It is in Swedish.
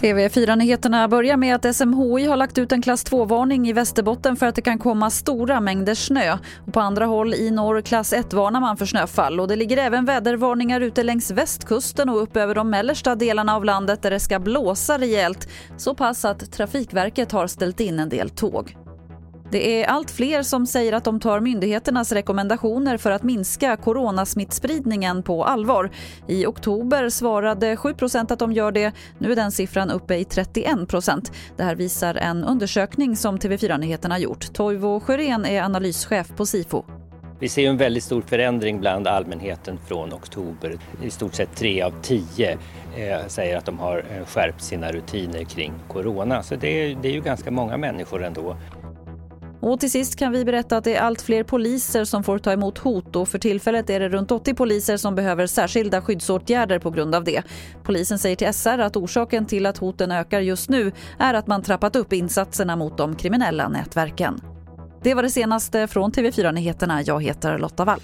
TV4-nyheterna börjar med att SMHI har lagt ut en klass 2-varning i Västerbotten för att det kan komma stora mängder snö. Och på andra håll i norr klass 1-varnar man för snöfall. Och det ligger även vädervarningar ute längs västkusten och upp över de mellersta delarna av landet där det ska blåsa rejält. Så pass att Trafikverket har ställt in en del tåg. Det är allt fler som säger att de tar myndigheternas rekommendationer för att minska coronasmittspridningen på allvar. I oktober svarade 7% att de gör det. Nu är den siffran uppe i 31% Det här visar en undersökning som TV4 Nyheterna gjort. Toivo Sjörén är analyschef på Sifo. Vi ser en väldigt stor förändring bland allmänheten från oktober. I stort sett tre av tio eh, säger att de har eh, skärpt sina rutiner kring corona. Så det är, det är ju ganska många människor ändå. Och till sist kan vi berätta att det är allt fler poliser som får ta emot hot och för tillfället är det runt 80 poliser som behöver särskilda skyddsåtgärder på grund av det. Polisen säger till SR att orsaken till att hoten ökar just nu är att man trappat upp insatserna mot de kriminella nätverken. Det var det senaste från TV4 Nyheterna. Jag heter Lotta Wall.